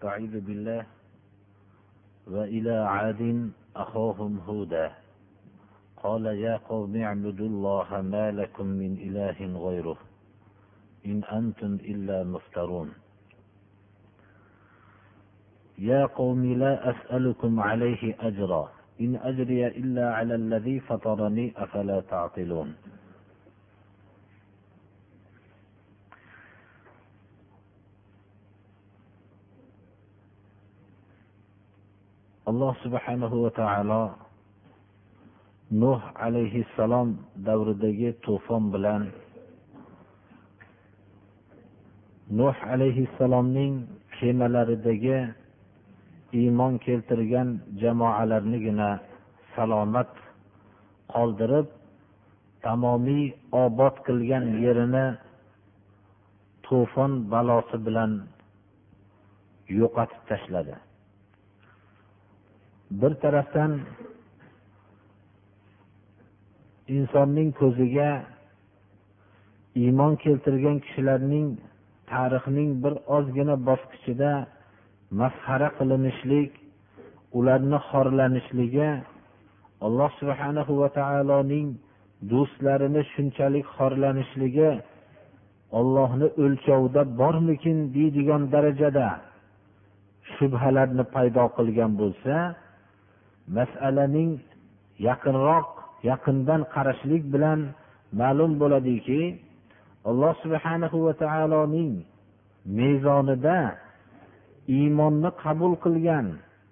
استعيذ بالله وإلى عاد أخاهم هودا. قال يا قوم اعبدوا الله ما لكم من إله غيره إن أنتم إلا مفترون. يا قوم لا أسألكم عليه أجرا. إن أجري إلا على الذي فطرني أفلا تعقلون. Alloh subhanahu va taolo nuh alayhissalom davridagi to'fon bilan nuh alayhissalomning kemalaridagi iymon keltirgan jamoalarnigina salomat qoldirib tamomiy obod qilgan yerini to'fon balosi bilan yo'qotib tashladi. Bir tarafdan insonning ko'ziga iymon keltirgan kishilarning tarixning bir ozgina bosqichida masxara qilinishlik ularni xorlanishligi alloh subhanahu va taoloning do'stlarini shunchalik xorlanishligi ollohni o'lchovida bormikin deydigan darajada shubhalarni paydo qilgan bo'lsa masalaning yaqinroq yaqindan qarashlik bilan ma'lum bo'ladiki alloh subhanahu va taoloning mezonida iymonni qabul qilgan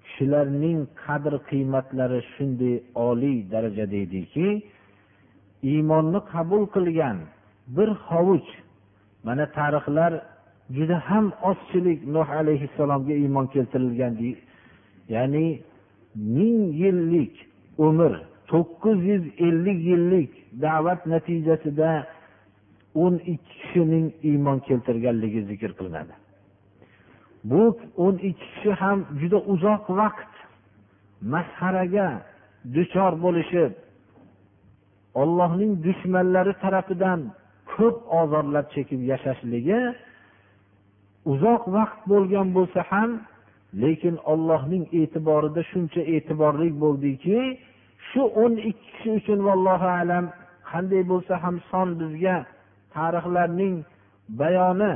kishilarning qadr qiymatlari shunday oliy darajada ediki iymonni qabul qilgan bir hovuch mana tarixlar juda ham ozchilik nuh alayhissalomga iymon keltirilgan ya'ni ming yillik umr to'qqiz yuz ellik yillik da'vat natijasida o'n ikki kishining iymon keltirganligi zikr qilinadi. Bu o'n ikki kishi ham juda uzoq vaqt masxaraga duchor bo'lishib ollohning dushmanlari tarafidan ko'p ozorlar chekib yashashligi uzoq vaqt bo'lgan bo'lsa ham lekin ollohning e'tiborida shuncha e'tiborli bo'ldiki shu o'n ikki kishi uchun vallohu alam qanday bo'lsa ham son bizga tarixlarning bayoni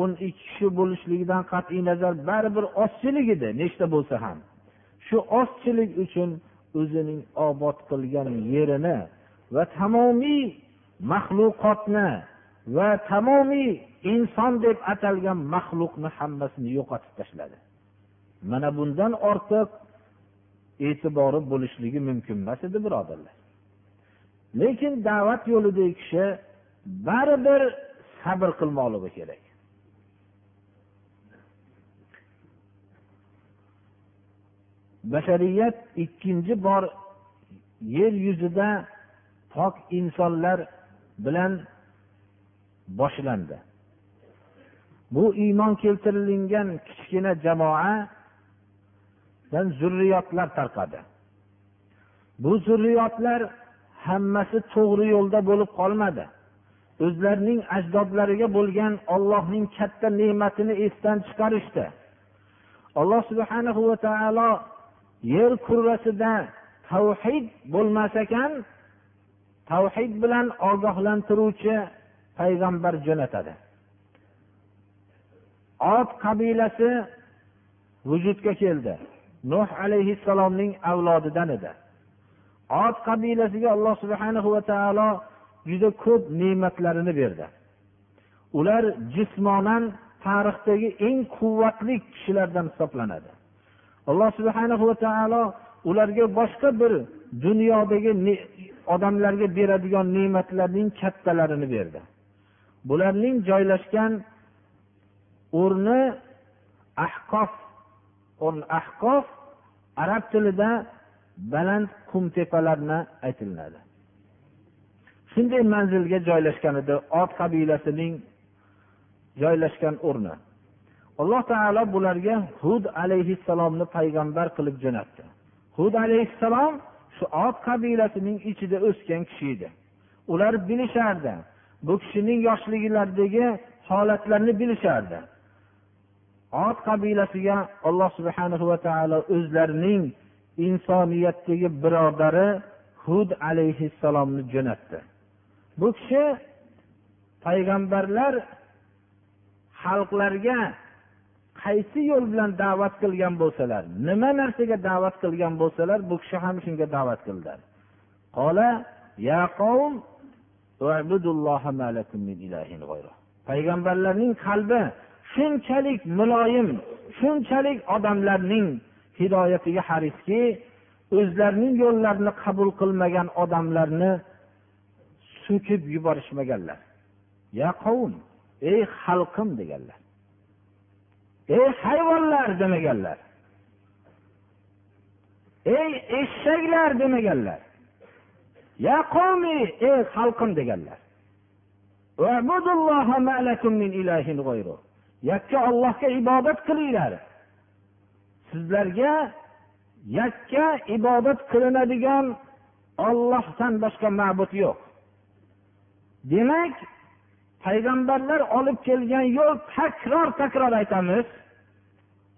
o'n ikki kishi bo'lishligidan qat'iy nazar baribir ozchilik edi nechta bo'lsa ham. Shu ozchilik uchun o'zining obod qilgan yerini va tamomiy maxluqotni va tamomiy inson deb atalgan maxluqni hammasini yo'qotib tashladi. Mana bundan ortiq e'tibori bo'lishligi mumkin emas edi birodarlar. Lekin da'vat yo'lidagi kishi baribir sabr qilmoqligi kerak. Bashariyat ikkinchi bor yer yuzida pok insonlar bilan boshlandi. Bu iymon keltirilgan kichkina jamoa zurriyotlar tarqadi. Bu zurriyotlar hammasi to'g'ri yo'lda bo'lib qolmadi. O'zlarining ajdodlariga bo'lgan ollohning katta ne'matini esdan chiqarishdi. Alloh subhanahu va taolo yer kurrasida tavhid bo'lmas ekan tavhid bilan ogohlantiruvchi payg'ambar jo'natadi. Ot qabilasi vujudga keldi. Nuh alayhissalomning avlodidan edi. Ot qabilasiga alloh subhana va taolo juda ko'p ne'matlarini berdi. Ular jismonan tarixdagi eng quvvatli kishilardan hisoblanadi. Alloh subhana va taolo ularga boshqa bir dunyodagi odamlarga beradigan ne'matlarning kattalarini berdi. Bularning joylashgan o'rni ahqof ahqof arab tilida baland qum tepalarni aytiladi. Shunday manzilga joylashgan edi ot qabilasining joylashgan o'rni. Alloh taolo bularga hud alayhissalomni payg'ambar qilib jo'natdi. Hud alayhissalom shu ot qabilasining ichida o'sgan kishi edi. Ular bilishardi bu kishining yoshliklaridagi holatlarni bilishardi. Ot qabilasiga alloh subhana va taolo o'zlarining insoniyatdagi birodari hud alayhissalomni jo'natdi. Bu kishi payg'ambarlar xalqlarga qaysi yo'l bilan da'vat qilgan bo'lsalar nima narsaga da'vat qilgan bo'lsalar bu kishi ham shunga da'vat qildilar payg'ambarlarning qalbi shunchalik muloyim shunchalik odamlarning hidoyatiga hariski o'zlarining yo'llarini qabul qilmagan odamlarni so'kib yuborishmaganlar. Ya qavm ey xalqim deganlar. Ey hayvonlar demaganlar. Ey eshaklar demaganlar. Ya qavmi ey xalqim deganlar. Yakka ollohga ibodat qilinglar. Sizlarga yakka ibodat qilinadigan ollohdan boshqa ma'bud yo'q. Demak payg'ambarlar olib kelgan yo'l takror takror aytamiz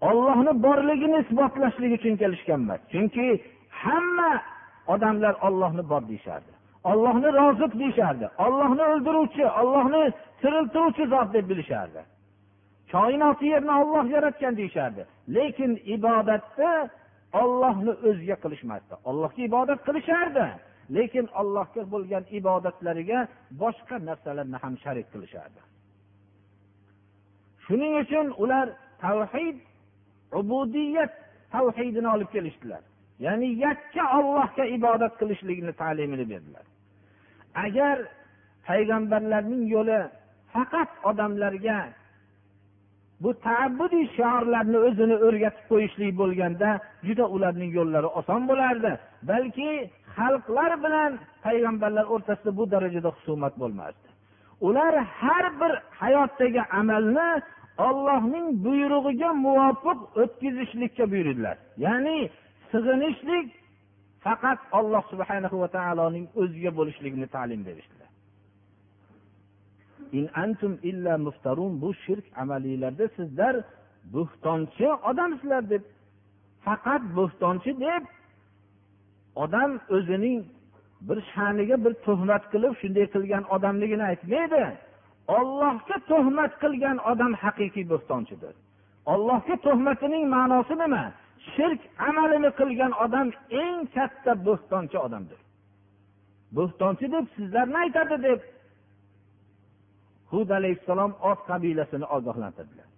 ollohni borligini isbotlashlik uchun kelishgan emas. Chunki hamma odamlar ollohni bor deyishardi. Ollohni roziq deyishardi. Ollohni o'ldiruvchi ollohni tiriltiruvchi zot deb bilishardi. Koinoti yerni olloh yaratgan deyishardi. Lekin ibodatda ollohni o'ziga qilishmasdi. Allohga ibodat qilishardi. Lekin allohga bo'lgan ibodatlariga boshqa narsalarni ham sharik qilishardi. Shuning uchun ular tavhid ubudiyat tavhidini olib kelishdilar. Ya'ni yakka ollohga ibodat qilishlikni ta'limini berdilar. Agar payg'ambarlarning yo'li faqat odamlarga bu taabbudiy shiorlarni o'zini o'rgatib qo'yishlik bo'lganda juda ularning yo'llari oson bo'lardi. Balki xalqlar bilan payg'ambarlar o'rtasida bu darajada husumat bo'lmasdi. Ular har bir hayotdagi amalni ollohning buyrug'iga muvofiq o'tkazishlikka buyurdilar. Ya'ni sig'inishlik faqat alloh subhana va taoloning o'ziga bo'lishligini ta'lim berishdi in antum illa muftarun bu shirk amaliylarda sizlar bo'xtonchi odamsizlar deb faqat bo'xtonchi deb odam o'zining bir sha'niga bir tuhmat qilib shunday qilgan odamligini aytmaydi. Ollohga tuhmat qilgan odam haqiqiy bo'xtonchidir ollohga tuhmatining ma'nosi nima? Shirk amalini qilgan odam eng katta bo'xtonchi odamdir. Bo'xtonchi deb sizlarni aytadi deb hud alayhissalom ot qabilasini ogohlantirdilar.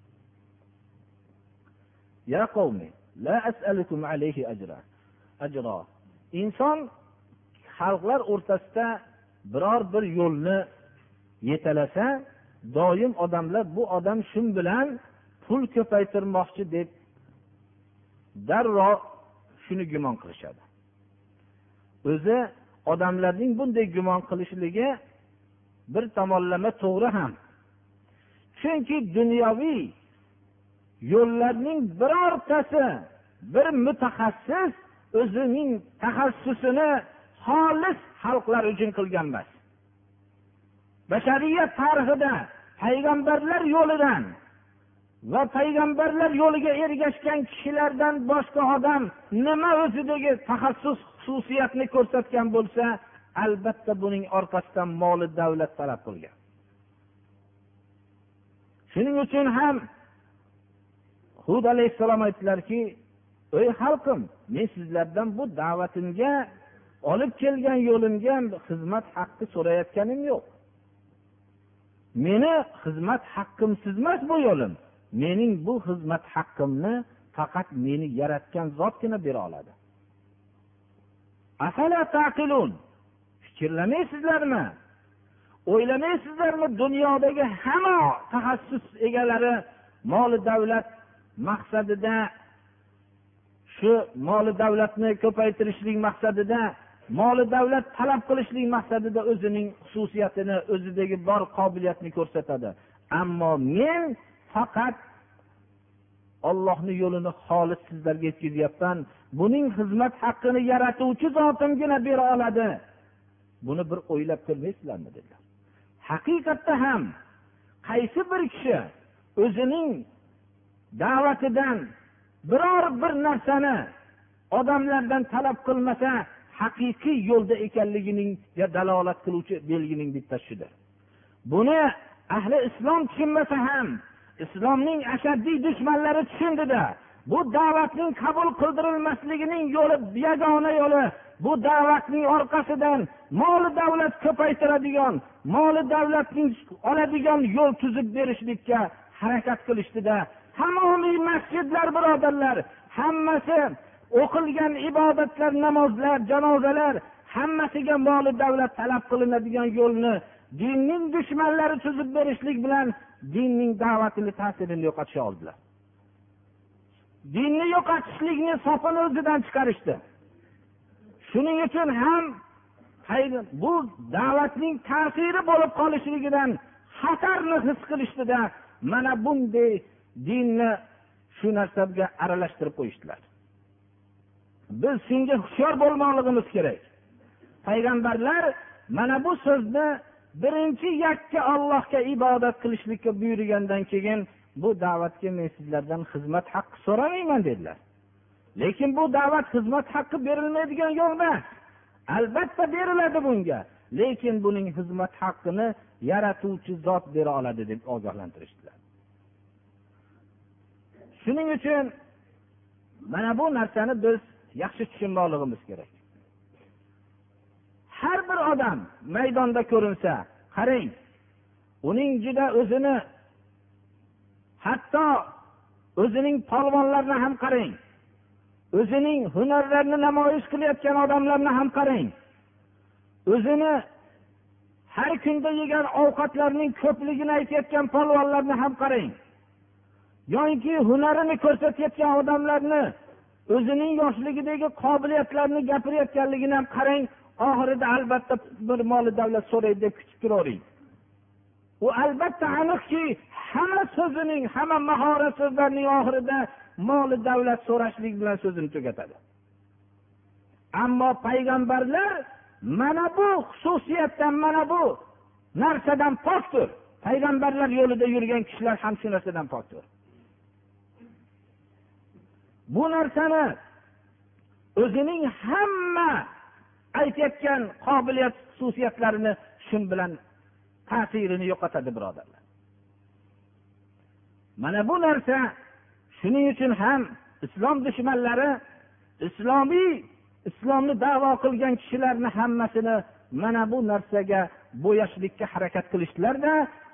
Ya qavmi la as'alukum alayhi ajra. Ajro. Inson xalqlar o'rtasida biror bir yo'lni yetalasa doim odamlar bu odam shu bilan pul ko'paytirmoqchi deb darrov shuni gumon qilishadi. O'zi odamlarning bunday gumon qilishligi bir tomonlama to'g'ri ham. Chunki dunyoviy yo'llarning birortasi bir mutaxassis o'zining taxassusini xolis xalqlar uchun qilgan emas. Bashariyat tarixida payg'ambarlar yo'lidan va payg'ambarlar yo'liga ergashgan kishilardan boshqa odam nima o'zidagi taxassus xususiyatni ko'rsatgan bo'lsa albatta buning orqasidan moli davlat talab qilgan. Shuning uchun ham hud alayhissalom aytdilarki ey xalqim men sizlardan bu da'vatimga olib kelgan yo'limga xizmat haqqi so'rayotganim yo'q. Meni xizmat haqqimsiz emas bu yo'lim. Mening bu xizmat haqqimni faqat meni yaratgan zotgina bera oladi. Fikrlamaysizlarmi? O'ylamaysizlarmi dunyodagi hamma taxassus egalari moli davlat maqsadida shu moli davlatni ko'paytirishlik maqsadida moli davlat talab qilishlik maqsadida o'zining xususiyatini o'zidagi bor qobiliyatni ko'rsatadi. Ammo men faqat ollohni yo'lini xolis sizlarga yetkazyapman buning xizmat haqqini yaratuvchi zotimgina bera oladi. Buni bir o'ylab ko'rmaysizlarmi dedilar. Haqiqatda ham qaysi bir kishi o'zining da'vatidan biror bir narsani odamlardan talab qilmasa haqiqiy yo'lda ekanliginingga dalolat qiluvchi belgining bittasi shudir buni ahli islom tushunmasa ham islomning ashaddiy dushmanlari tushundida bu da'vatning qabul qildirilmasligining yo'li yagona yo'li bu da'vatning orqasidan moli davlat ko'paytiradigan moli davlatning oladigan yo'l tuzib berishlikka harakat qilishdida. Tamomiy masjidlar birodarlar hammasi o'qilgan ibodatlar namozlar janozalar hammasiga moli davlat talab qilinadigan yo'lni dinning dushmanlari tuzib berishlik bilan dinning da'vatini ta'sirini yo'qotisha oldilar. Dinni yo'qotishlikni sopini o'zidan chiqarishdi. Shuning uchun ham bu da'vatning ta'siri bo'lib qolishligidan xatarni his qilishdida mana bunday dinni shu narsaga aralashtirib qo'yishdilar. Biz shunga hushyor bo'lmoqligimiz kerak. Payg'ambarlar mana bu so'zni birinchi yakka ollohga ibodat qilishlikka buyurgandan keyin bu da'vatga men sizlardan xizmat haqqi so'ramayman dedilar. Lekin bu da'vat xizmat haqqi berilmaydigan yo'l albatta beriladi bunga. Lekin buning xizmat haqqini yaratuvchi zot bera oladi deb ogohlantirishdilar. Shuning uchun mana bu narsani biz yaxshi tushunmoqligimiz kerak. Har bir odam maydonda ko'rinsa qarang uning juda o'zini hatto o'zining polvonlarini ham qarang o'zining hunarlarini namoyish qilayotgan odamlarni ham qarang. O'zini har kunda yegan ovqatlarning ko'pligini aytayotgan polvonlarni ham qarang. Yoinki hunarini ko'rsatayotgan odamlarni o'zining yoshligidagi qobiliyatlarini gapirayotganligini ham qarang. Oxirida albatta bir moli davlat so'raydi deb kutib turavering u albatta aniqki hamma so'zining hamma mahorat so'zlarining oxirida moli davlat so'rashlik bilan so'zini tugatadi. Ammo payg'ambarlar mana bu xususiyatdan mana bu narsadan pokdir. Payg'ambarlar yo'lida yurgan kishilar ham shu narsadan pokdir. Bu narsani o'zining hamma aytayotgan qobiliyat xususiyatlarini shu bilan ta'sirini yo'qotadi birodarlar. Mana bu narsa shuning uchun ham islom dushmanlari islomiy islomni davo qilgan kishilarni hammasini mana bu narsaga bo'yashlikka harakat qilishdilarda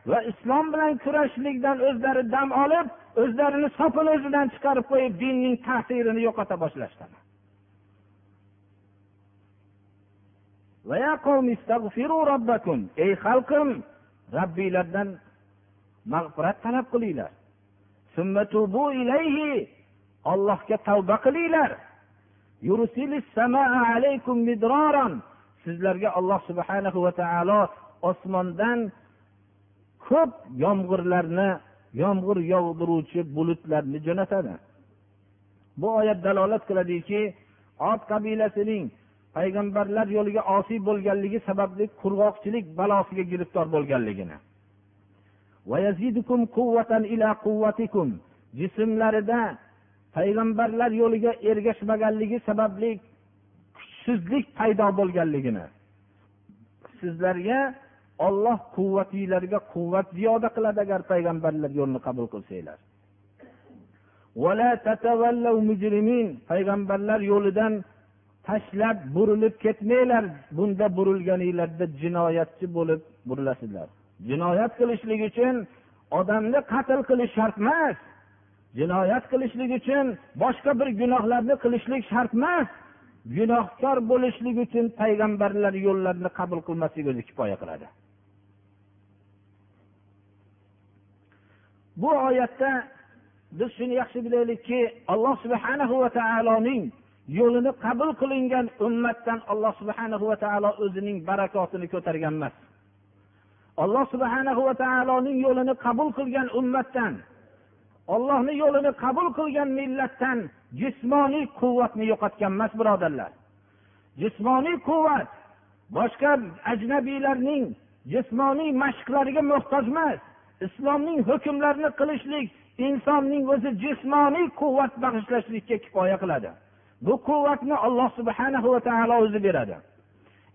va islom bilan kurashishlikdan o'zlari dam olib o'zlarini sopini o'zidan chiqarib qo'yib dinning ta'sirini yo'qota boshlashdilar ey xalqim robbiylardan mag'firat talab qilinglar. Ollohga tavba qilinglar. Sizlarga alloh subhanahu va taolo osmondan ko'p yomg'irlarni yomg'ir yog'diruvchi bulutlarni jo'natadi. Bu oyat dalolat qiladiki ot qabilasining payg'ambarlar yo'liga osiy bo'lganligi sababli qurg'oqchilik balosiga giriftor bo'lganligini. Jismlarida payg'ambarlar yo'liga ergashmaganligi sababli kuchsizlik paydo bo'lganligini. Sizlarga olloh quvvatinglarga quvvat ziyoda qiladi agar payg'ambarlar yo'lini qabul qilsanglar. Payg'ambarlar yo'lidan tashlab burilib ketmanglar. Bunda burilganinglarda jinoyatchi bo'lib burilasizlar jinoyat qilishlik uchun odamni qatl qilish shart emas. Jinoyat qilishlik uchun boshqa bir gunohlarni qilishlik shart emas. Gunohkor bo'lishlik uchun payg'ambarlar yo'llarini qabul qilmaslik o'zi kifoya qiladi. Bu oyatda biz shuni yaxshi bilaylikki alloh subhanahu va taoloning yo'lini qabul qilingan ummatdan alloh subhanahu va taolo o'zining barakotini ko'targan emas. Alloh subhana va taoloning yo'lini qabul qilgan ummatdan ollohni yo'lini qabul qilgan millatdan jismoniy quvvatni yo'qotgan emas birodarlar. Jismoniy quvvat boshqa ajnabiylarning jismoniy mashqlariga muhtoj emas. Islomning hukmlarini qilishlik insonning o'zi jismoniy quvvat bag'ishlashlikka kifoya qiladi. Bu quvvatni alloh subhana va taolo o'zi beradi.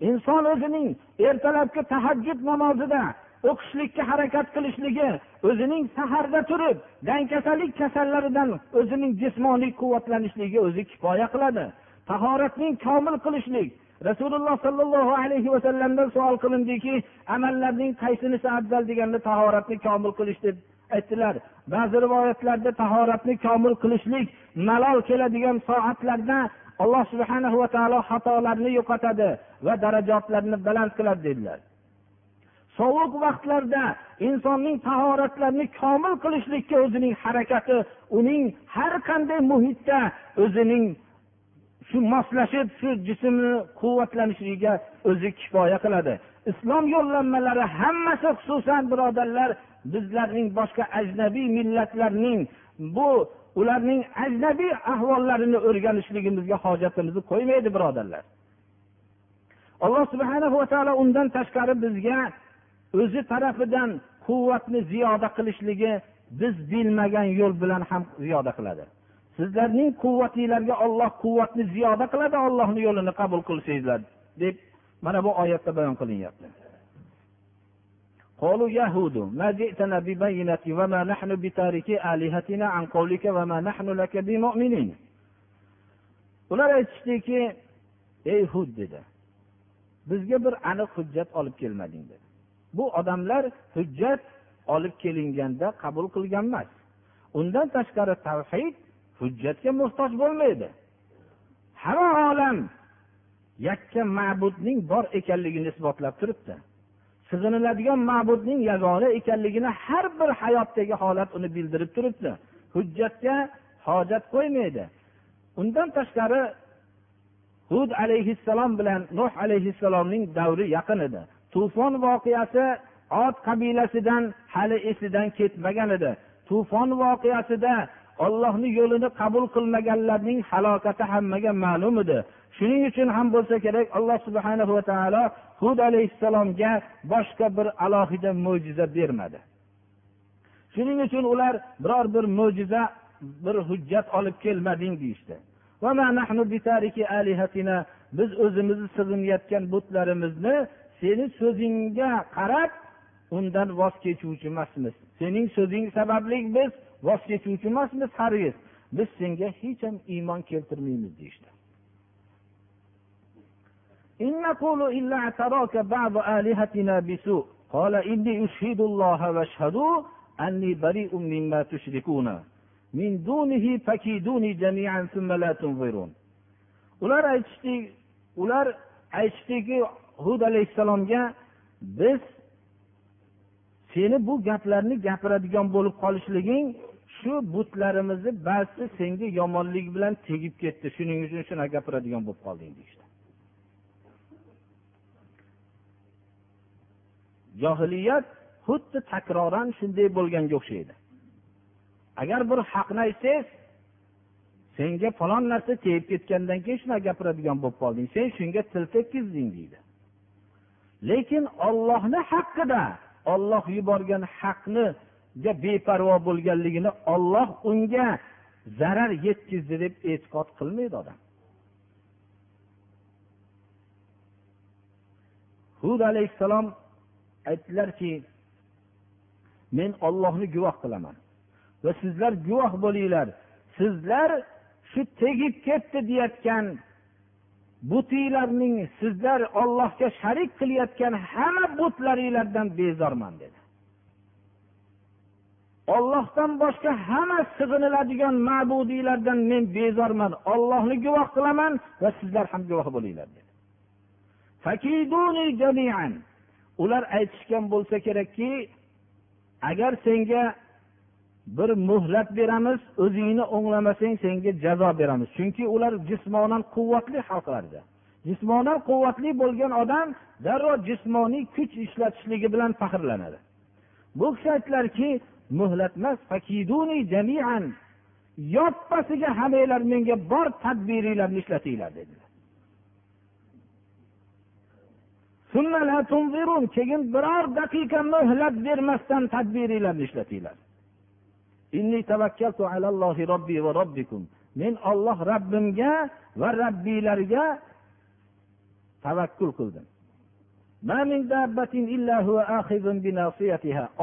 Inson o'zining ertalabki tahajjud namozida o'qishlikka harakat qilishligi o'zining saharda turib dangkasalik kasallaridan o'zining jismoniy quvvatlanishligiga o'zi kifoya qiladi. Tahoratning komil qilishlik. Rasululloh sollallohu alayhi vasallamdan savol qilindiki amallarning qaysinisi afzal deganda tahoratni komil qilish deb aytdilar. Ba'zi rivoyatlarda tahoratni komil qilishlik malol keladigan soatlarda alloh subhanahu va taolo xatolarni yo'qotadi. Va darajotlarni baland qiladi dedilar. Sovuq vaqtlarda insonning tahoratlarini komil qilishlikka o'zining harakati uning har qanday muhitda o'zining shu moslashib shu jismni quvvatlanishligiga o'zi kifoya qiladi. Islom yo'llanmalari hammasi xususan birodarlar bizlarning boshqa ajnabiy millatlarning bu ularning ajnabiy ahvollarini o'rganishligimizga hojatimizni qo'ymaydi birodarlar. alloh subhana va taolo undan tashqari bizga o'zi tarafidan quvvatni ziyoda qilishligi biz bilmagan yo'l bilan ham ziyoda qiladi sizlarning quvvatinglarga olloh quvvatni ziyoda qiladi ollohni yo'lini qabul qilsanglar deb mana bu oyatda bayon qilinyapti قالوا يهود ما جئتنا ببينة وما نحن بتاركي آلهتنا عن قولك وما نحن لك بمؤمنين ular aytishdiki ey hud dedi Bizga bir aniq hujjat olib kelmading dedi. Bu odamlar hujjat olib kelinganda qabul qilgan emas. Undan tashqari tavhid hujjatga muhtoj bo'lmaydi. Hamma olam yakka ma'budning bor ekanligini isbotlab turibdi. Sig'iniladigan ma'budning yagona ekanligini har bir hayotdagi holat uni bildirib turibdi. Hujjatga hojat qo'ymaydi. Undan tashqari hud alayhissalom bilan nuh alayhissalomning davri yaqin edi. Tufon voqeasi ot qabilasidan hali esidan ketmagan edi. Tufon voqeasida ollohni yo'lini qabul qilmaganlarning halokati hammaga ma'lum edi. Shuning uchun ham bo'lsa kerak alloh subhana va taolo hud alayhissalomga boshqa bir alohida mo'jiza bermadi. Shuning uchun ular biror bir mo'jiza bir hujjat olib kelmading deyishdi. biz o'zimizni sig'inayotgan butlarimizni seni so'zingga qarab undan voz kechuvchi emasmiz sening so'zing sababli biz voz kechuvchi emasmiz hargiz biz senga hech ham iymon keltirmaymiz deyishdi إن نقول إلا اعتراك بعض آلهتنا بسوء قال إني أشهد الله واشهدوا أني بريء مما تشركون ular aytishdi ular aytishdiki hud alayhissalomga biz seni bu gaplarni gapiradigan bo'lib qolishliging shu butlarimizni ba'zisi senga yomonlik bilan tegib ketdi shuning uchun shunaqa gapiradigan bo'lib qolding deyishdi. Johiliyat xuddi takroran shunday bo'lganga o'xshaydi. Agar bir haqni aytsangiz senga falon narsa tegib ketgandan keyin shunaqa gapiradigan bo'lib qolding. Sen shunga til tekkizding deydi. Lekin ollohni haqqida olloh yuborgan haqniga beparvo bo'lganligini olloh unga zarar yetkazdi deb e'tiqod qilmaydi odam. Hud alayhissalom aytdilarki men ollohni guvoh qilaman. Va sizlar guvoh bo'linglar. Sizlar shu tegib ketdi deyayotgan butinglarning sizlar ollohga sharik qilayotgan hamma butlaringlardan bezorman dedi. Ollohdan boshqa hamma sig'iniladigan ma'budiylardan men bezorman. Ollohni guvoh qilaman va sizlar ham guvoh bo'linglar dedi. Ular aytishgan bo'lsa kerakki agar senga bir muhlat beramiz o'zingni o'nglamasang senga jazo beramiz. Chunki ular jismonan quvvatli xalqlar edi jismonan quvvatli bo'lgan odam darrov jismoniy kuch ishlatishligi bilan faxrlanadi. Bu kishi aytdilarki muhlat emas yoppasiga hammanglar menga bor tadbiringlarni ishlatinglar dedilar. Keyin biror daqiqa muhlat bermasdan tadbiringlarni ishlatinglar. Men olloh rabbimga va rabbiylarga tavakkul qildim.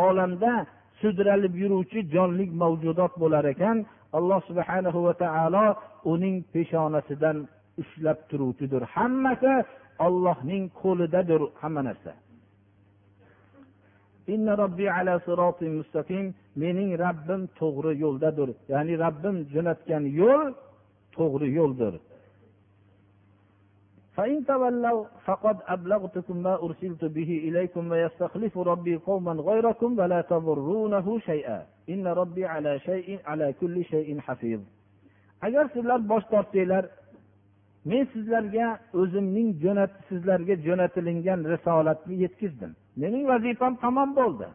Olamda sudralib yuruvchi jonli mavjudot bo'lar ekan alloh subhanahu va taolo uning peshonasidan ushlab turuvchidir. Hammasi ollohning qo'lidadir hamma narsa. mening rabbim to'g'ri yo'ldadir ya'ni rabbim jo'natgan yo'l to'g'ri yo'ldir فإن تولوا فقد أبلغتكم ما أرسلت به إليكم ويستخلف ربي قوما غيركم ولا تضرونه شيئا إن ربي على شيء على كل شيء حفيظ agar sizlar bosh tortsanglar men sizlarga o'zimning jo'nat sizlarga jo'natilingan risolatni yetkazdim mening vazifam tamom bo'ldi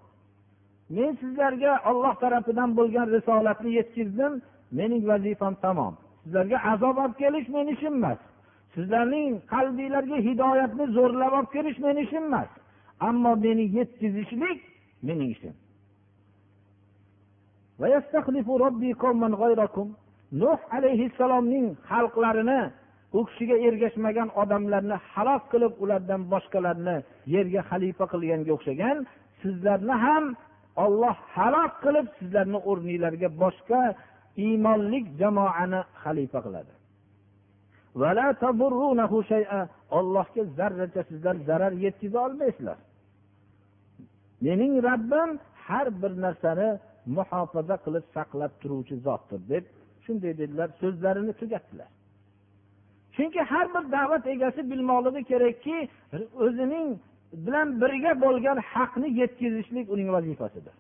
Men sizlarga olloh tarafidan bo'lgan risolatni yetkazdim mening vazifam tamom. Sizlarga azob olib kelish meni ishim emas. Sizlarning qalbinglarga hidoyatni zo'rlab olib kelish meni ishim emas. Ammo meni yetkazishlik mening ishim. Nuh alayhissalomning xalqlarini u kishiga ergashmagan odamlarni halok qilib ulardan boshqalarni yerga xalifa qilganga o'xshagan sizlarni ham olloh halok qilib sizlarni o'rninglarga boshqa iymonlik jamoani xalifa qiladi. Ollohga zarracha sizlar zarar yetkaza olmaysizlar. Mening robbim har bir narsani muhofaza qilib saqlab turuvchi zotdir deb shunday dedilar so'zlarini tugatdilar. Chunki har bir da'vat egasi bilmoqligi kerakki o'zining bilan birga bo'lgan haqni yetkazishlik uning vazifasidir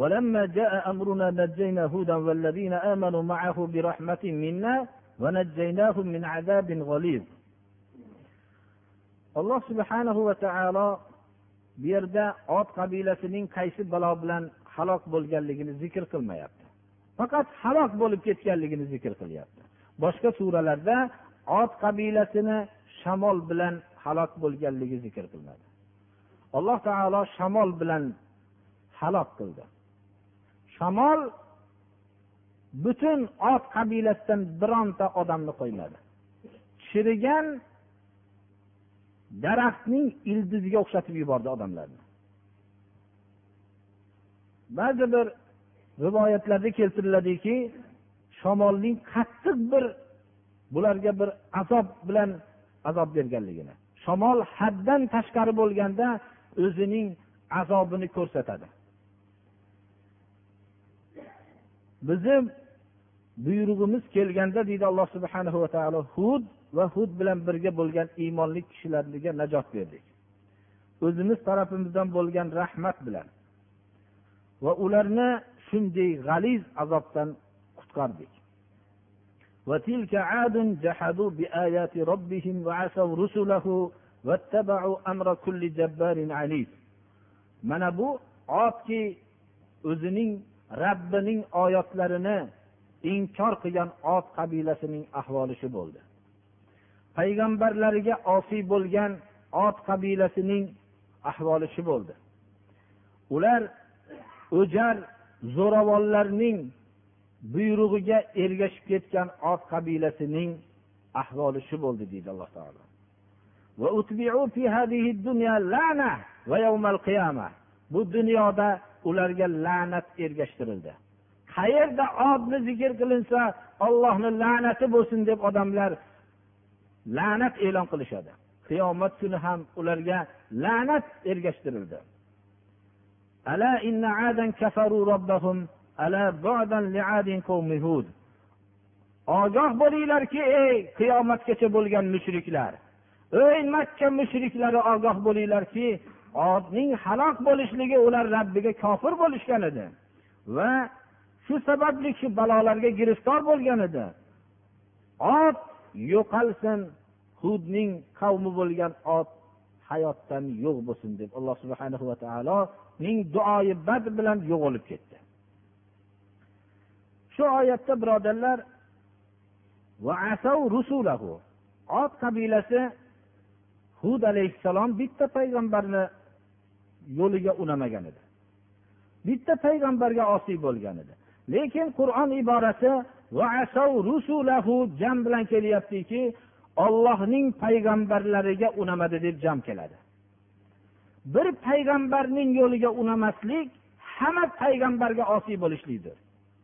ولما جاء أمرنا نجينا هودا والذين آمنوا معه برحمة منا ونجيناهم من عذاب غليظ alloh subhanahu va taolo bu yerda ot qabilasining qaysi balo bilan halok bo'lganligini zikr qilmayapti faqat halok bo'lib ketganligini zikr qilyapti boshqa suralarda ot qabilasini shamol bilan halok bo'lganligi zikr qilinadi. Alloh taolo shamol bilan halok qildi. Shamol butun ot qabilasidan bironta odamni qo'ymadi. Chirigan daraxtning ildiziga o'xshatib yubordi odamlarni. Ba'zi bir rivoyatlarda keltiriladiki shamolning qattiq bir bularga bir azob bilan azob berganligini. Shamol haddan tashqari bo'lganda o'zining azobini ko'rsatadi. Bizni buyrug'imiz kelganda deydi alloh subhana va taolo hud va hud bilan birga bo'lgan iymonli kishilarga najot berdik. O'zimiz tarafimizdan bo'lgan rahmat bilan va ularni shunday g'aliz azobdan qutqardik. وتلك عاد جحدوا بآيات ربهم وعصوا رسله واتبعوا أمر كل جبار عنيد mana bu odki o'zining rabbining oyatlarini inkor qilgan ot qabilasining ahvoli shu bo'ldi payg'ambarlariga osiy bo'lgan ot qabilasining ahvoli shu bo'ldi ular o'jar zo'ravonlarning buyrug'iga ergashib ketgan ot qabilasining ahvoli shu bo'ldi deydi alloh taolo. Bu dunyoda ularga la'nat ergashtirildi. Qayerda odni zikr qilinsa ollohni la'nati bo'lsin deb odamlar la'nat e'lon qilishadi. Qiyomat kuni ham ularga la'nat ergashtirildi. ogoh bo'linglarki ey qiyomatgacha bo'lgan mushriklar. Ey makka mushriklari ogoh bo'linglarki odning halok bo'lishligi ular rabbiga kofir bo'lishgan edi va shu sababli shu balolarga giriftor bo'lgan edi ot yo'qolsin hudning qavmi bo'lgan ot hayotdan yo'q bo'lsin deb alloh subhana va taoloning duoyi bad bilan yo'q bo'lib ketdi. Shu oyatda birodarlar ot qabilasi hud alayhissalom bitta payg'ambarni yo'liga unamagan edi. Bitta payg'ambarga osiy bo'lgan edi. Lekin qur'on iborasi jam bilan kelyaptiki ollohning payg'ambarlariga unamadi deb jam keladi. Bir payg'ambarning yo'liga unamaslik hamma payg'ambarga osiy bo'lishlikdir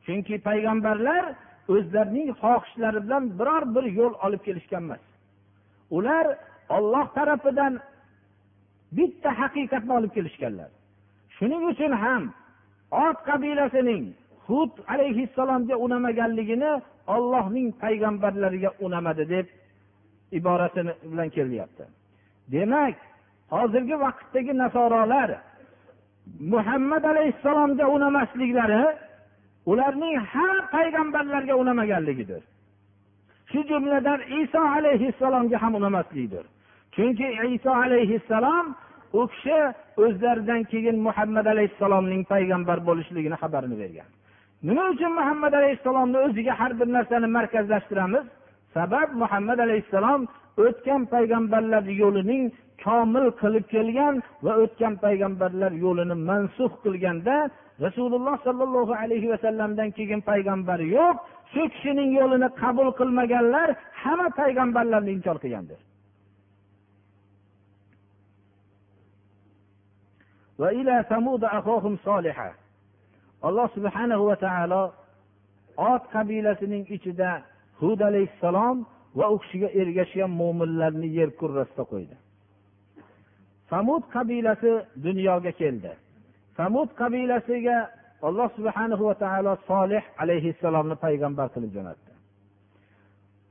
chunki payg'ambarlar o'zlarining xohishlari bilan biror bir yo'l olib kelishgan emas. Ular olloh tarafidan bitta haqiqatni olib kelishganlar. Shuning uchun ham ot qabilasining hud alayhissalomga unamaganligini ollohning payg'ambarlariga unamadi deb iborasi bilan kelyapti demak hozirgi vaqtdagi nasorolar muhammad alayhissalomga unamasliklari ularning har payg'ambarlarga unamaganligidir. Shu jumladan iso alayhissalomga ham unamaslikdir chunki iso alayhissalom u kishi o'zlaridan keyin muhammad alayhissalomning payg'ambar bo'lishligini xabarini bergan. Nima uchun muhammad alayhissalomni o'ziga har bir narsani markazlashtiramiz? Sabab muhammad alayhissalom o'tgan payg'ambarlar yo'lining komil qilib kelgan va o'tgan payg'ambarlar yo'lini mansuf qilganda rasululloh sollallohu alayhi vasallamdan keyin payg'ambar yo'q shu kishining yo'lini qabul qilmaganlar hamma payg'ambarlarni inkor qilgandir. Alloh subhanahu va taolo ot qabilasining ichida hud alayhissalom va u kishiga ergashgan mo'minlarni yer kurrasida qo'ydi. Samud qabilasi dunyoga keldi. Samud qabilasiga alloh subhana va taolo solih alayhissalomni payg'ambar qilib jo'natdi.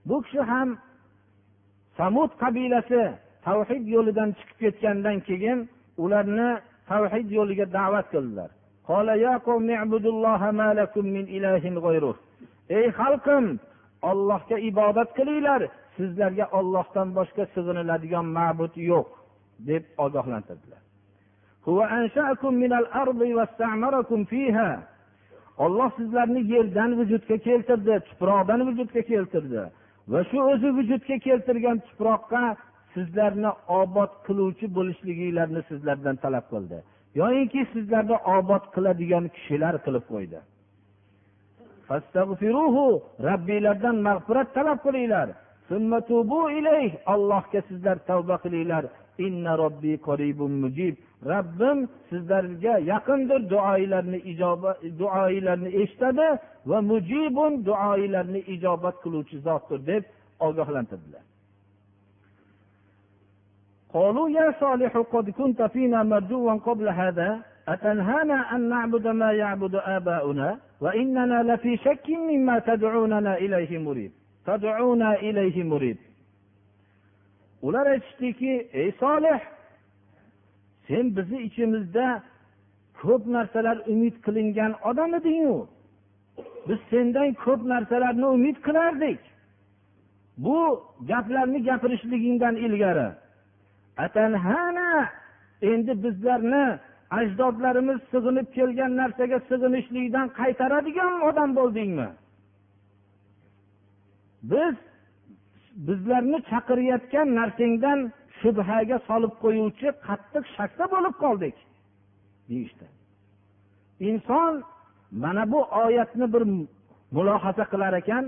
Bu kishi ham samud qabilasi tavhid yo'lidan chiqib ketgandan keyin ularni tavhid yo'liga da'vat qildilar. Ey xalqim ollohga ibodat qilinglar. Sizlarga ollohdan boshqa sig'iniladigan ma'bud yo'q deb ogohlantirdilar. Olloh sizlarni yerdan vujudga keltirdi tuproqdan vujudga keltirdi va shu o'zi vujudga keltirgan tuproqqa sizlarni obod qiluvchi bo'lishliginglarni sizlardan talab qildi. Yoyinki sizlarni obod qiladigan kishilar qilib qo'ydi. robbiylardan mag'firat talab qilinglar allohga sizlar tavba qilinglar robbim sizlarga yaqindir duoylarni ijobat duoylarni eshitadi va mujibun duoylarni ijobat qiluvchi zotdir deb ogohlantirdilar قالوا يا صالح قد كنت فينا مرجوا قبل هذا أتنهانا أن نعبد ما يعبد آباؤنا وإننا لفي شك مما تدعوننا إليه مريب تدعونا إليه مريب ular aytishdiki ey solih sen bizni ichimizda ko'p narsalar umid qilingan odam edingu biz sendan ko'p narsalarni umid qilardik bu gaplarni gapirishligingdan ilgari endi bizlarni ajdodlarimiz sig'inib kelgan narsaga sig'inishlikdan qaytaradigan odam bo'ldingmi? Biz bizlarni chaqirayotgan narsangdan shubhaga solib qo'yuvchi qattiq shakda bo'lib qoldik deyishdi. Inson mana bu oyatni bir mulohaza qilar ekan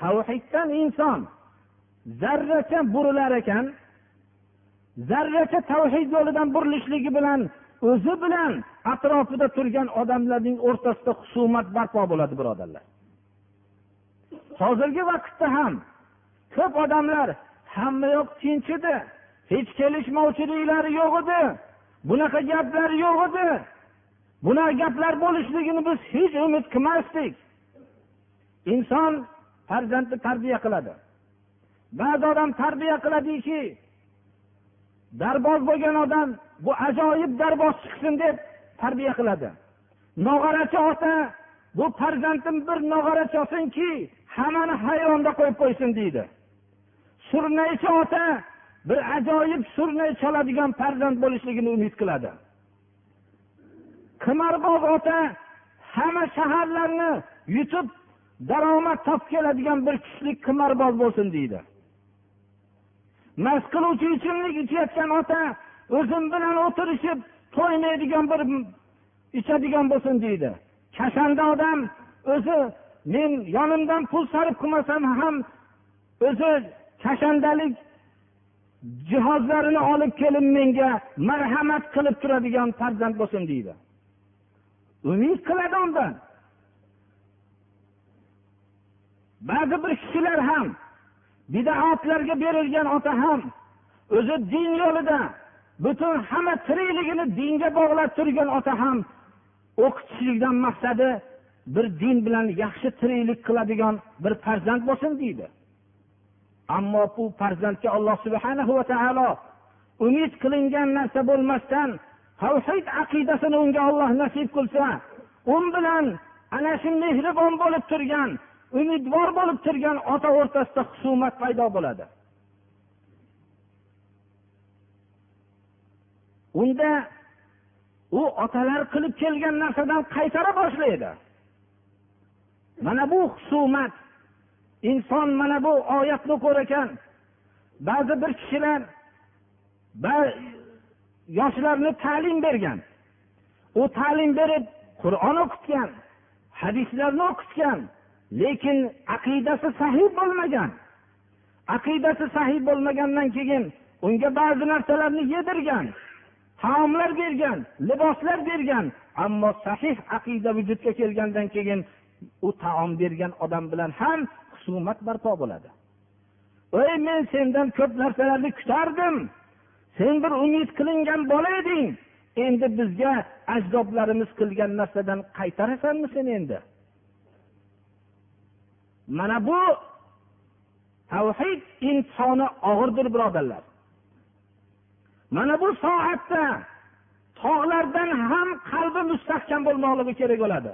tavhiddan inson zarracha burilar ekan zarracha tavhid yo'lidan burilishligi bilan o'zi bilan atrofida turgan odamlarning o'rtasida husumat barpo bo'ladi birodarlar. Hozirgi vaqtda ham ko'p odamlar hamma yoq tinch edi hech kelishmovchiliklari yo'q edi bunaqa gaplar yo'q edi. Bunaqa gaplar bo'lishligini biz hech umid qilmasdik. Inson farzandni tarbiya qiladi. Ba'zi odam tarbiya qiladiki darboz bo'lgan odam bu ajoyib darboz chiqsin deb tarbiya qiladi. Nog'orachi ota bu farzandim bir nog'ora olsinki hammani hayronda qo'yib qo'ysin deydi. Surnaychi ota bir ajoyib surnay chaladigan farzand bo'lishligini umid qiladi. Qimorboz ota hamma shaharlarni yutib daromad topib keladigan bir kuchli qimorboz bo'lsin deydi. Mast qiluvchi ichimlik ichayotgan ota o'zim bilan o'tirishib to'ymaydigan bir ichadigan bo'lsin deydi. Kashanda odam o'zi men yonimdan pul sarf qilmasam ham o'zi kashandalik jihozlarini olib kelib menga marhamat qilib turadigan farzand bo'lsin deydi. Umid qiladi undan. Ba'zi bir kishilar ham bidaatlarga berilgan ota ham o'zi din yo'lida butun hamma tirikligini dinga bog'lab turgan ota ham o'qitishlikdan maqsadi bir din bilan yaxshi tiriklik qiladigan bir farzand bo'lsin deydi. Ammo bu farzandga alloh subhana va taolo umid qilingan narsa bo'lmasdan tavhid aqidasini unga olloh nasib qilsa u bilan ana shu mehribon bo'lib turgan umidvor bo'lib turgan ota o'rtasida husumat paydo bo'ladi. Unda u otalar qilib kelgan narsadan qaytara boshlaydi. Mana bu husumat inson mana bu oyatni o'qir ekan. Ba'zi bir kishilar yoshlarni ta'lim bergan. U ta'lim berib qur'on o'qitgan hadislarni o'qitgan lekin aqidasi sahiy bo'lmagan. Aqidasi sahiy bo'lmagandan keyin unga ba'zi narsalarni yedirgan taomlar bergan liboslar bergan ammo sahih aqida vujudga kelgandan keyin u taom bergan odam bilan ham husumat barpo bo'ladi. Ey men sendan ko'p narsalarni kutardim. Sen bir umid qilingan bola eding endi bizga ajdodlarimiz qilgan narsadan qaytarasanmi sen endi? Mana bu tavhid imtihoni og'irdir birodarlar. Mana bu soatda tog'lardan ham qalbi mustahkam bo'lmoqligi kerak bo'ladi.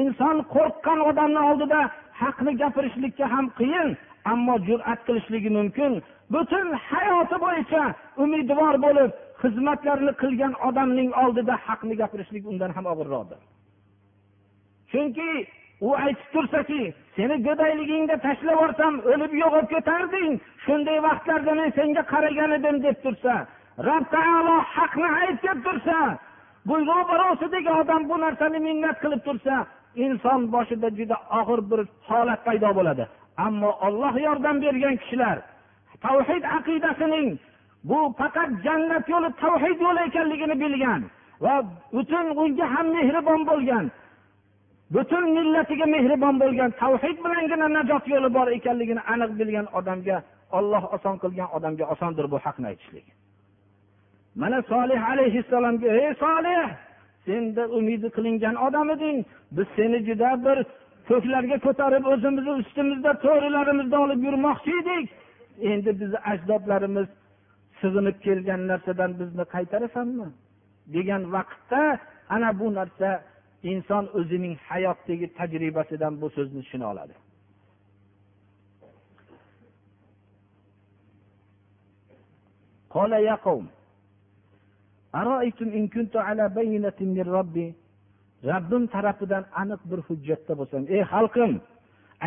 Inson qo'rqqan odamni oldida haqni gapirishlikka ham qiyin ammo jur'at qilishligi mumkin. Butun hayoti bo'yicha umidvor bo'lib xizmatlarni qilgan odamning oldida haqni gapirishlik undan ham og'irroqdir. Chunki u aytib tursaki seni go'dayligingda tashlab yuborsam o'lib yo'qolib ketarding. Shunday vaqtlarda men senga qaragan edim deb tursa rob taolo haqni aytib tursa bu ro'barosidagi odam bu narsani minnat qilib tursa inson boshida juda og'ir bir holat paydo bo'ladi. Ammo olloh yordam bergan kishilar tavhid aqidasining bu faqat jannat yo'li tavhid yo'li ekanligini bilgan va butun unga ham mehribon bo'lgan butun millatiga mehribon bo'lgan tavhid bilangina najot yo'li bor ekanligini aniq bilgan odamga olloh oson qilgan odamga osondir bu haqni aytishlik. Mana solih alayhissalomga ey solih senda umidi qilingan odam eding. Biz seni juda bir ko'klarga ko'tarib o'zimizni ustimizda to'rilarimizda olib yurmoqchi edik. Endi bizni ajdodlarimiz sig'inib kelgan narsadan bizni qaytarasanmi? degan vaqtda ana bu narsa inson o'zining hayotdagi tajribasidan bu so'zni tushuna oladi قال يا قوم أرأيتم إن كنت على بينة من ربي robbim tarafidan aniq bir hujjatda bo'lsam ey xalqim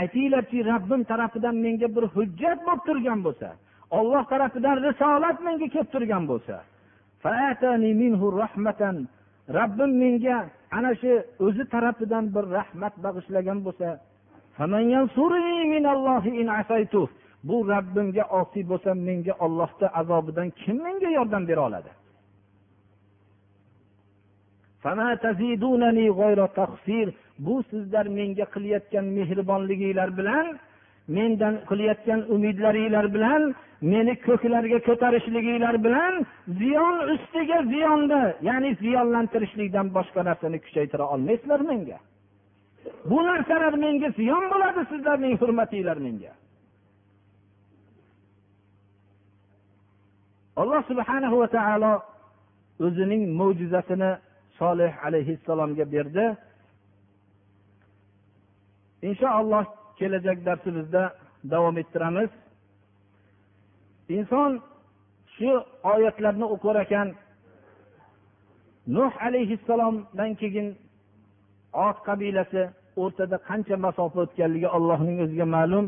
aytinglarki robbim tarafidan menga bir hujjat bo'lib turgan bo'lsa olloh tarafidan risolat menga kelib turgan bo'lsa robbim menga ana shu o'zi tarafidan bir rahmat bag'ishlagan bo'lsa bu robbimga osiy bo'lsam menga ollohni azobidan kim menga yordam bera oladi? Bu sizlar menga qilayotgan mehribonliginglar bilan mendan qilayotgan umidlaringlar bilan meni ko'klarga ko'tarishliginglar bilan ziyon ustiga ziyonni ya'ni ziyonlantirishlikdan boshqa narsani kuchaytira olmaysizlar menga. Bu narsalar menga ziyon bo'ladi sizlarning hurmatinglar menga. Alloh subhanahu va taolo o'zining mo'jizasini solih alayhissalomga berdi. Inshaalloh kelajak darsimizda davom ettiramiz. Inson shu oyatlarni o'qir ekan. Nuh alayhissalomdan keyin ot qabilasi o'rtada qancha masofa o'tganligi allohning o'ziga ma'lum.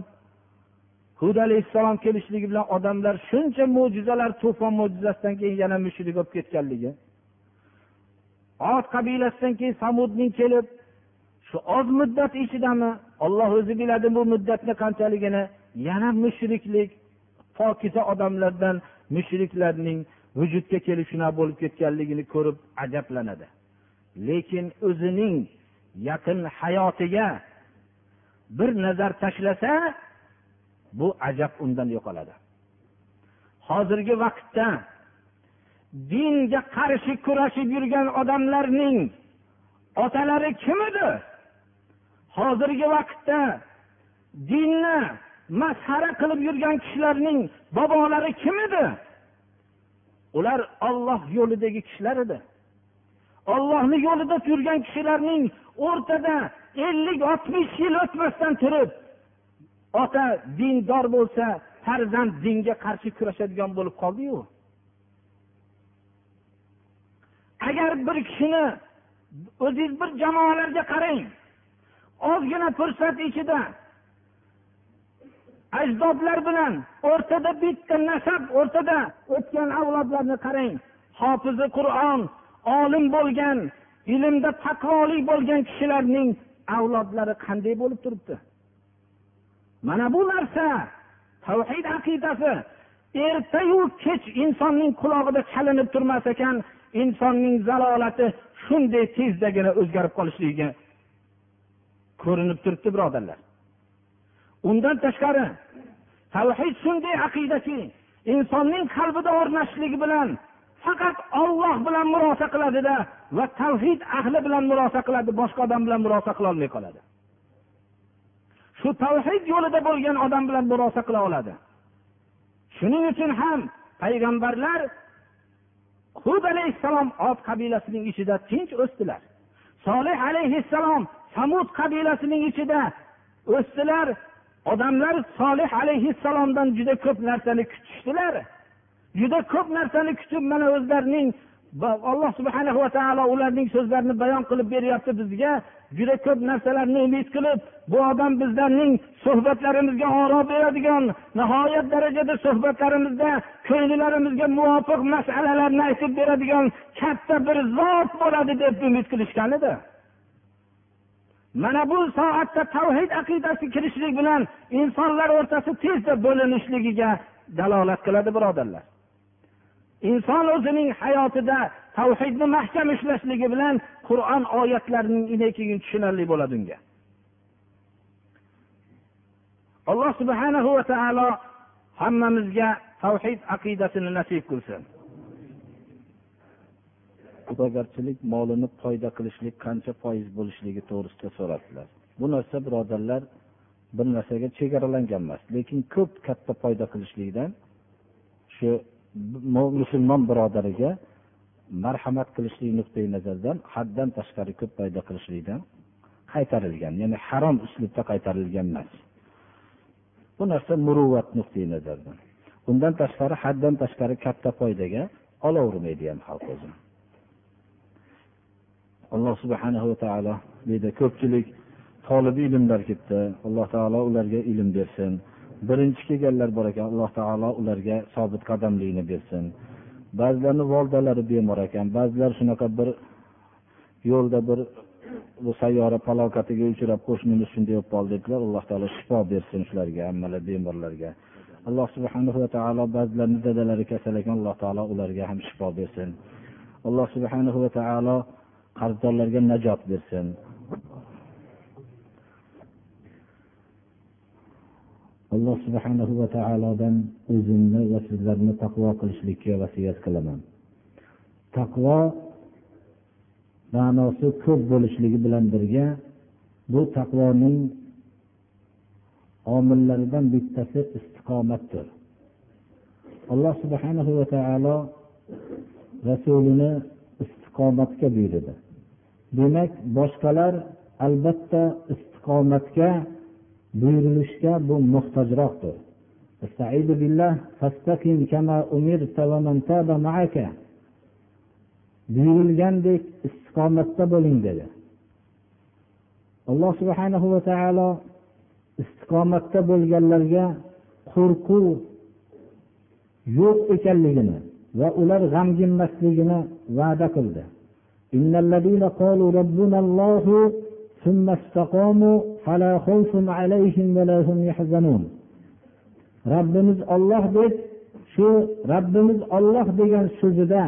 Hud alayhissalom kelishligi bilan odamlar shuncha mo'jizalar to'fon mo'jizasidan keyin yana mushrik bo'lib ketganligi. Ot qabilasidan keyin samudning kelib shu oz muddat ichidami olloh o'zi biladi bu muddatni qanchaligini. Yana mushriklik pokiza odamlardan mushriklarning vujudga kelib shunaqa bo'lib ketganligini ko'rib ajablanadi. Lekin o'zining yaqin hayotiga bir nazar tashlasa bu ajab undan yo'qoladi. Hozirgi vaqtda dinga qarshi kurashib yurgan odamlarning otalari kim edi? Hozirgi vaqtda dinni masxara qilib yurgan kishilarning bobolari kim edi? Ular olloh yo'lidagi kishilar edi. Ollohni yo'lida yurgan kishilarning o'rtada ellik oltmish yil o'tmasdan turib ota dindor bo'lsa farzand dinga qarshi kurashadigan bo'lib qoldiyu. Agar bir kishini o'zingiz bir jamoalarga qarang ozgina fursat ichida. Ajdodlar bilan o'rtada bitta nasab o'rtada o'tgan avlodlarni qarang. Hofizi qur'on olim bo'lgan ilmda taqvoli bo'lgan kishilarning avlodlari qanday bo'lib turibdi? Mana bu narsa tavhid aqidasi. Ertayu kech insonning qulog'ida chalinib turmas ekan insonning zalolati shunday tezdagina o'zgarib qolishligiga ko'rinib turibdi birodarlar. Undan tashqari tavhid shunday aqidaki insonning qalbida o'rnashishligi bilan faqat olloh bilan murosa qiladida va tavhid ahli bilan murosa qiladi boshqa odam bilan murosa qilolmay qoladi. Shu tavhid yo'lida bo'lgan odam bilan murosa qila oladi. Shuning uchun ham payg'ambarlar hud alayhissalom ot qabilasining ichida tinch o'sdilar. Solih alayhissalom samud qabilasining ichida o'sdilar. Odamlar solih alayhissalomdan juda ko'p narsani kutishdilar. Juda ko'p narsani kutib mana o'zlarining alloh subhana va taolo ularning so'zlarini bayon qilib beryapti bizga. Juda ko'p narsalarni umid qilib bu odam bizlarning suhbatlarimizga oro beradigan nihoyat darajada suhbatlarimizda ko'ngillarimizga muvofiq masalalarni aytib beradigan katta bir zot bo'ladi deb umid qilishgan edi. Mana bu soatda tavhid aqidasi kirishlik bilan insonlar o'rtasi tezda bo'linishligiga dalolat qiladi birodarlar. Inson o'zining hayotida tavhidni mahkam ushlashligi bilan qur'on oyatlarining keyin tushunarli bo'ladi unga. Alloh subhanahu va taolo hammamizga tavhid aqidasini nasib qilsin. Savdogarchilik molini foyda qilishlik qancha foiz bo'lishligi to'g'risida so'radilar bu narsa birodarlar bir narsaga chegaralangan emas lekin ko'p katta foyda qilishlikdan shu musulmon birodariga marhamat qilishlik nuqtai nazaridan haddan tashqari ko'p foyda qilishlikdan qaytarilgan ya'ni harom uslubda qaytarilgan emas. Bu narsa muruvvat nuqtai nazaridan. Undan tashqari haddan tashqari katta foydaga olavermaydi ham xalq o'zini. Alloh subhanahu va taolo bu yerda ko'pchilik tolibi ilmlar ketdi. Alloh taolo ularga ilm bersin. Birinchi kelganlar bor ekan alloh taolo ularga sobit qadamlikni bersin. Ba'zilarni volidalari bemor ekan ba'zilar shunaqa bir yo'lda bir bu sayyora falokatiga uchrab qo'shnimiz shunday bo'lib qoldi dedilar. Alloh taolo shifo bersin shularga hammalar bemorlarga. Alloh subhana va taolo ba'zilarni dadalari kasal ekan alloh taolo ularga ham shifo bersin. Alloh subhana va taolo qarzdorlarga najot bersin. Alloh subhanahu va taolodan o'zimni va sizlarni taqvo qilishlikka vasiyat qilaman. Taqvo ma'nosi ko'p bo'lishligi bilan birga bu taqvoning omillaridan bittasi istiqomatdir. Alloh subhanahu va taolo rasulini istiqomatga buyurdi. Demak boshqalar albatta istiqomatga buyurilishga bu muhtojroqdir. Buyurilgandek istiqomatda bo'ling dedi. Alloh subhanahu va taolo istiqomatda bo'lganlarga qo'rquv yo'q ekanligini va ular g'amginmasligini va'da qildi. Robbimiz olloh deb shu robbimiz olloh degan so'zida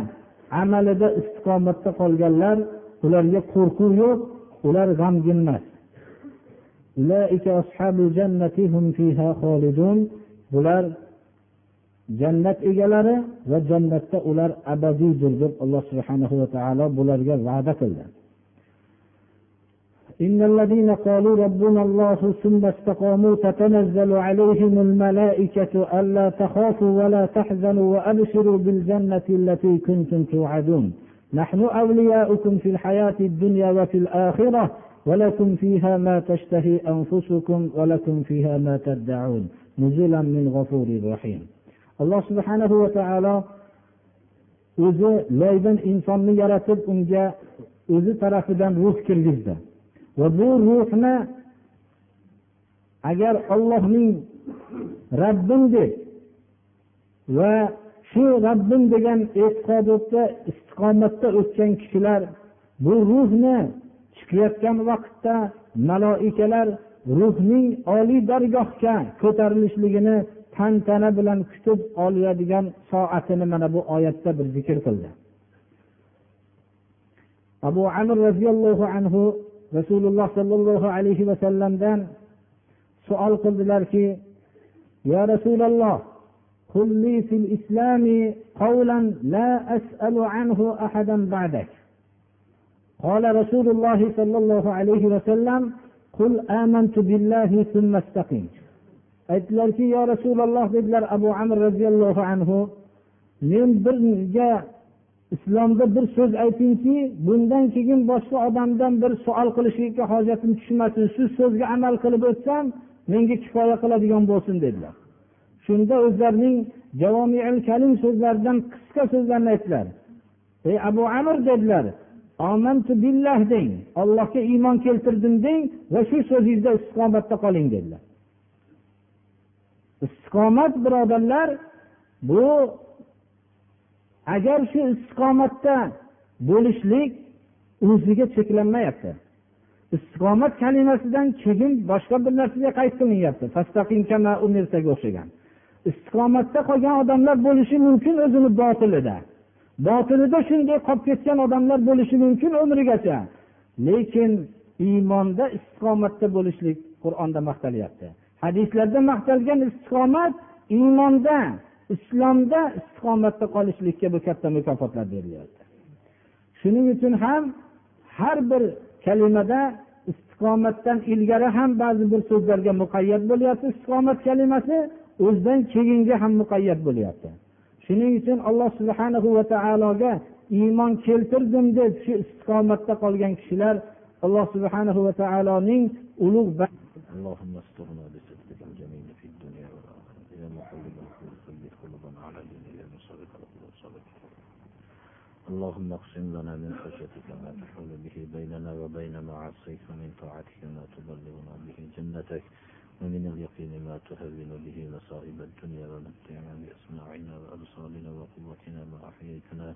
amalida istiqomatda qolganlar ularga qo'rquv yo'q ular g'amgin bular jannat egalari va jannatda ular abadiydir deb alloh subhanahu va taolo bularga va'da qildi إن الذين قالوا ربنا الله ثم استقاموا تتنزل عليهم الملائكة ألا تخافوا ولا تحزنوا وأبشروا بالجنة التي كنتم توعدون. نحن أولياؤكم في الحياة الدنيا وفي الآخرة ولكم فيها ما تشتهي أنفسكم ولكم فيها ما تدعون. نزلا من غفور رحيم. alloh subhana va taolo o'zi loydan insonni yaratib unga o'zi tarafidan ruh kirgizdi. Va bu ruhni agar ollohning rabbim deb va shu rabbim degan e'tiqodda istiqomatda o'tgan kishilar bu ruhni chiqayotgan vaqtda maloikalar ruhning oliy dargohga ko'tarilishligini tantana bilan kutib oladigan soatini mana bu oyatda bir zikr qildi abu amir roziyallohu anhu rasululloh sollallohu alayhi vasallamdan savol qildilarki yo rasululloh قل لي في الإسلام قولا لا أسأل عنه أحدا بعدك قال رسول الله صلى الله عليه وسلم قل آمنت بالله ثم استقم aytdilarki yo rasululloh dedilar abu amr roziyallohu anhu. Men birga islomda bir so'z aytingki bundan keyin boshqa odamdan bir savol qilishlikka hojatim tushmasin shu so'zga amal qilib o'tsam menga kifoya qiladigan bo'lsin dedilar. Shunda o'zlarining javomiil kalim so'zlaridan qisqa so'zlarni aytdilar. Ey abu amir dedilar omantu billah deng ollohga iymon keltirdim deng va shu so'zingizda istiqomatda qoling dedilar. Istiqomat birodarlar bu agar shu istiqomatda bo'lishlik o'ziga cheklanmayapti. Istiqomat kalimasidan keyin boshqa bir narsaga qayd qilinyapti. O'xshagan. Istiqomatda qolgan odamlar bo'lishi mumkin o'zini botilida. Botilida shunday qolib ketgan odamlar bo'lishi mumkin umrigacha. Lekin iymonda istiqomatda bo'lishlik qur'onda maqtalyapti. Hadislarda maqtalgan istiqomat iymonda islomda istiqomatda qolishlikka bu katta mukofotlar berilyapti. Shuning uchun ham har bir kalimada istiqomatdan ilgari ham ba'zi bir so'zlarga muqayyat bo'lyapti istiqomat kalimasi o'zidan keyingi ham muqayyat bo'lyapti. Shuning uchun alloh subhana va taologa iymon keltirdim deb shu istiqomatda qolgan kishilar alloh subhana va taoloning ulug' اللهم اقسم لنا من خشيتك ما تحول به بيننا وبين معاصيك ومن طاعتك ما تبلغنا به جنتك ومن اليقين ما تهون به مصائب الدنيا ومتعنا بأسماعنا وأبصارنا وقوتنا ما أحييتنا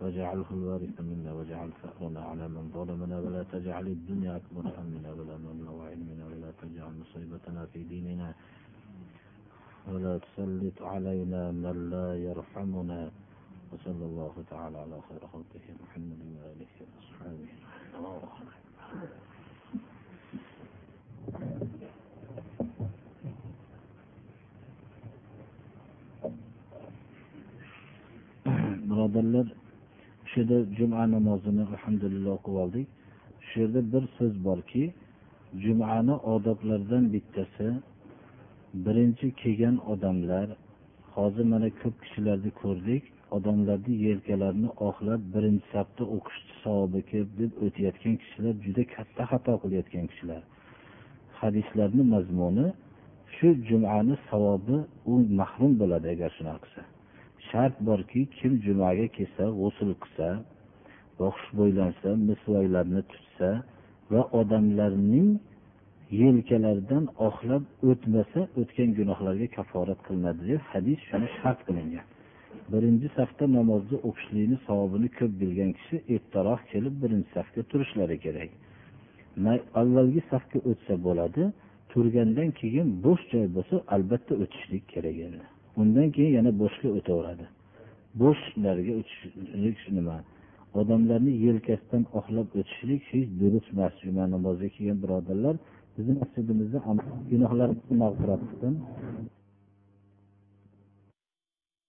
واجعله الوارث منا واجعل ثأرنا على من ظلمنا ولا تجعل الدنيا أكبر همنا ولا مبلغ علمنا ولا تجعل مصيبتنا في ديننا ولا تسلط علينا من لا يرحمنا وصلى الله تعالى على خير خلقه محمد وآله وأصحابه. Birodarlar shu yerda juma namozini alhamdulillah o'qib oldik. Shu yerda bir so'z borki jumani odoblardan bittasi birinchi kelgan odamlar hozir mana ko'p kishilarni ko'rdik. Odamlarni yelkalarini oqlab birinchi safda o'qishni savobi kelib deb o'tayotgan kishilar juda katta xato qilayotgan kishilar. Hadislarni mazmuni shu jumani savobi u mahrum bo'ladi agar shunaqa qilsa. Shart borki kim jumaga kelsa g'usul qilsa va xushbo'ylansa misvoylarni tutsa va odamlarning yelkalaridan oqlab o'tmasa o'tgan gunohlarga kaforat qilinadi deb hadis shuni shart qilingan. Birinchi safda namozni o'qishlikni savobini ko'p bilgan kishi ertaroq kelib birinchi safga turishlari kerak. Avvalgi safga o'tsa bo'ladi turgandan keyin bo'sh joy bo'lsa albatta o'tishlik kerak endi. Undan keyin yana bo'shga o'taveradi. Bo'shlarga o'tishlik nima? Odamlarni yelkasidan oqlab o'tishlik hech durust emas. Juma namoziga kelgan birodarlar bizni masjidimizda gunohlarimizni mag'firat qilsin